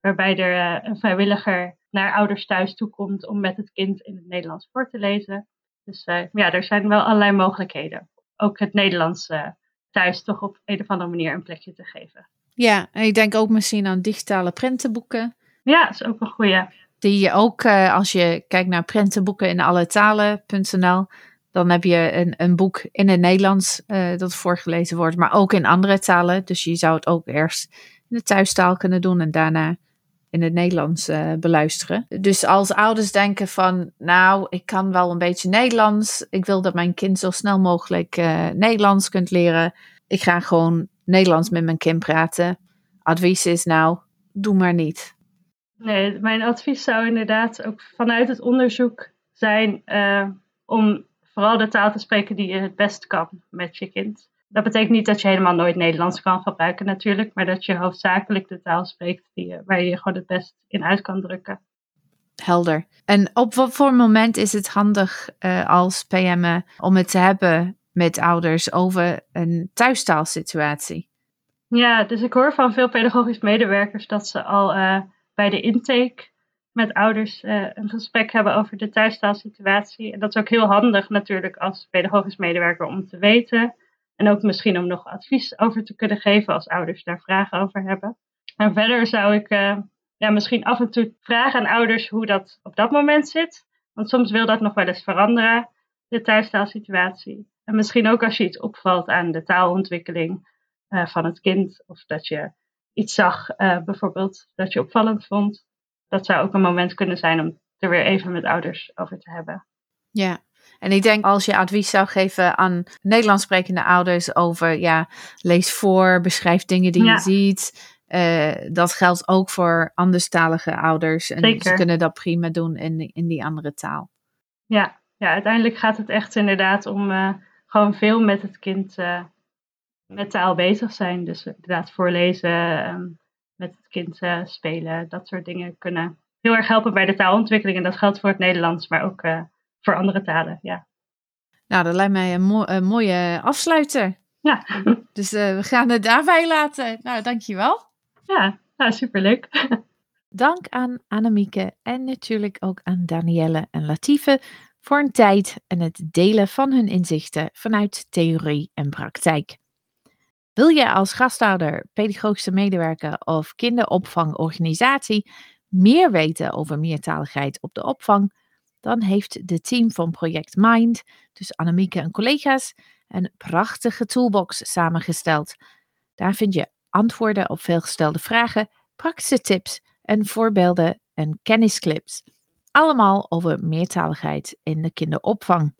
S2: waarbij er eh, een vrijwilliger naar ouders thuis toe komt om met het kind in het Nederlands voor te lezen. Dus eh, ja, er zijn wel allerlei mogelijkheden. Ook het Nederlands eh, thuis toch op een of andere manier een plekje te geven.
S1: Ja, en ik denk ook misschien aan digitale prentenboeken.
S2: Ja, is ook een goede.
S1: Die je ook, als je kijkt naar prentenboeken in alle talen.nl, dan heb je een, een boek in het Nederlands dat voorgelezen wordt, maar ook in andere talen. Dus je zou het ook eerst in de thuistaal kunnen doen en daarna in het Nederlands eh, beluisteren. Dus als ouders denken van, nou, ik kan wel een beetje Nederlands. Ik wil dat mijn kind zo snel mogelijk eh, Nederlands kunt leren. Ik ga gewoon Nederlands met mijn kind praten. Advies is nou, doe maar niet.
S2: Nee, mijn advies zou inderdaad ook vanuit het onderzoek zijn eh, om vooral de taal te spreken die je het best kan met je kind. Dat betekent niet dat je helemaal nooit Nederlands kan gebruiken natuurlijk, maar dat je hoofdzakelijk de taal spreekt die waar je je gewoon het best in uit kan drukken.
S1: Helder. En op wat voor moment is het handig eh, als PM om het te hebben met ouders over een thuistaalsituatie?
S2: Ja, dus ik hoor van veel pedagogisch medewerkers dat ze al eh, bij de intake met ouders eh, een gesprek hebben over de thuistaalsituatie. En dat is ook heel handig natuurlijk als pedagogisch medewerker om te weten. En ook misschien om nog advies over te kunnen geven als ouders daar vragen over hebben. En verder zou ik eh, ja, misschien af en toe vragen aan ouders hoe dat op dat moment zit. Want soms wil dat nog wel eens veranderen, de thuistaalsituatie. En misschien ook als je iets opvalt aan de taalontwikkeling eh, van het kind. Of dat je iets zag, eh, bijvoorbeeld, dat je opvallend vond. Dat zou ook een moment kunnen zijn om er weer even met ouders over te hebben.
S1: Ja. En ik denk als je advies zou geven aan Nederlands sprekende ouders over, ja, lees voor, beschrijf dingen die
S2: Ja.
S1: je ziet. Eh, dat geldt ook voor anderstalige ouders. En ze kunnen dat prima doen in, die- in die andere taal.
S2: Ja, ja, uiteindelijk gaat het echt inderdaad om eh, gewoon veel met het kind eh, met taal bezig zijn. Dus inderdaad voorlezen, ehm, met het kind spelen, dat soort dingen kunnen heel erg helpen bij de taalontwikkeling. En dat geldt voor het Nederlands, maar ook voor andere talen. Ja,
S1: Nou, dat lijkt mij een, mo- een mooie afsluiter.
S2: ja.
S1: Dus eh, we gaan het daarbij laten. Nou, dankjewel.
S2: ja nou, superleuk.
S1: Dank aan Annemieke en natuurlijk ook aan Danielle en Latife voor hun tijd en het delen van hun inzichten vanuit theorie en praktijk. Wil je als gasthouder, pedagogische medewerker of kinderopvangorganisatie meer weten over meertaligheid op de opvang? Dan heeft de team van Project Mind, dus Annemieke en collega's, een prachtige toolbox samengesteld. Daar vind je antwoorden op veelgestelde vragen, praktische tips en voorbeelden en kennisclips. Allemaal over meertaligheid in de kinderopvang.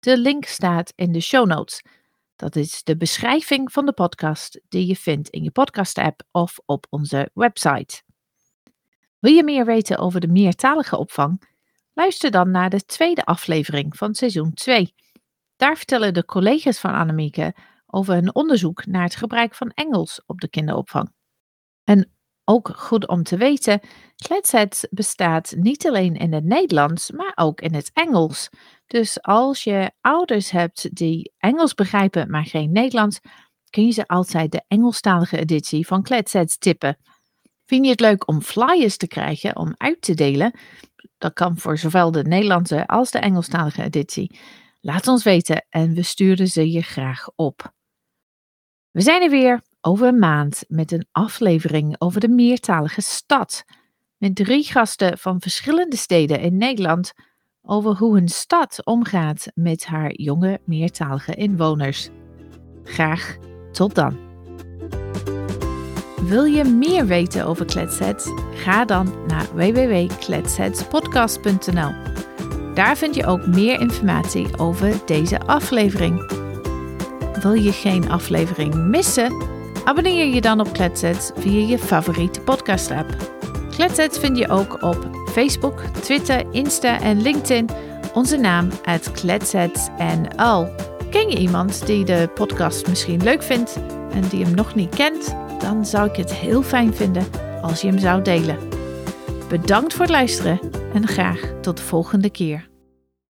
S1: De link staat in de show notes. Dat is de beschrijving van de podcast die je vindt in je podcast-app of op onze website. Wil je meer weten over de meertalige opvang? Luister dan naar de tweede aflevering van seizoen 2. Daar vertellen de collega's van Annemieke over hun onderzoek naar het gebruik van Engels op de kinderopvang. En Ook goed om te weten, Kletsets bestaat niet alleen in het Nederlands, maar ook in het Engels. Dus als je ouders hebt die Engels begrijpen, maar geen Nederlands, kun je ze altijd de Engelstalige editie van Kletsets tippen. Vind je het leuk om flyers te krijgen om uit te delen? Dat kan voor zowel de Nederlandse als de Engelstalige editie. Laat ons weten en we sturen ze je graag op. We zijn er weer over een maand met een aflevering over de meertalige stad. Met drie gasten van verschillende steden in Nederland over hoe een stad omgaat met haar jonge meertalige inwoners. Graag tot dan. Wil je meer weten over Kletsets? Ga dan naar www.kletsetspodcast.nl. Daar vind je ook meer informatie over deze aflevering. Wil je geen aflevering missen? Abonneer je dan op Kletsets via je favoriete podcast-app. Kletsets vind je ook op Facebook, Twitter, Insta en LinkedIn. Onze naam is KletsetsNL. Ken je iemand die de podcast misschien leuk vindt en die hem nog niet kent? Dan zou ik het heel fijn vinden als je hem zou delen. Bedankt voor het luisteren en graag tot de volgende keer.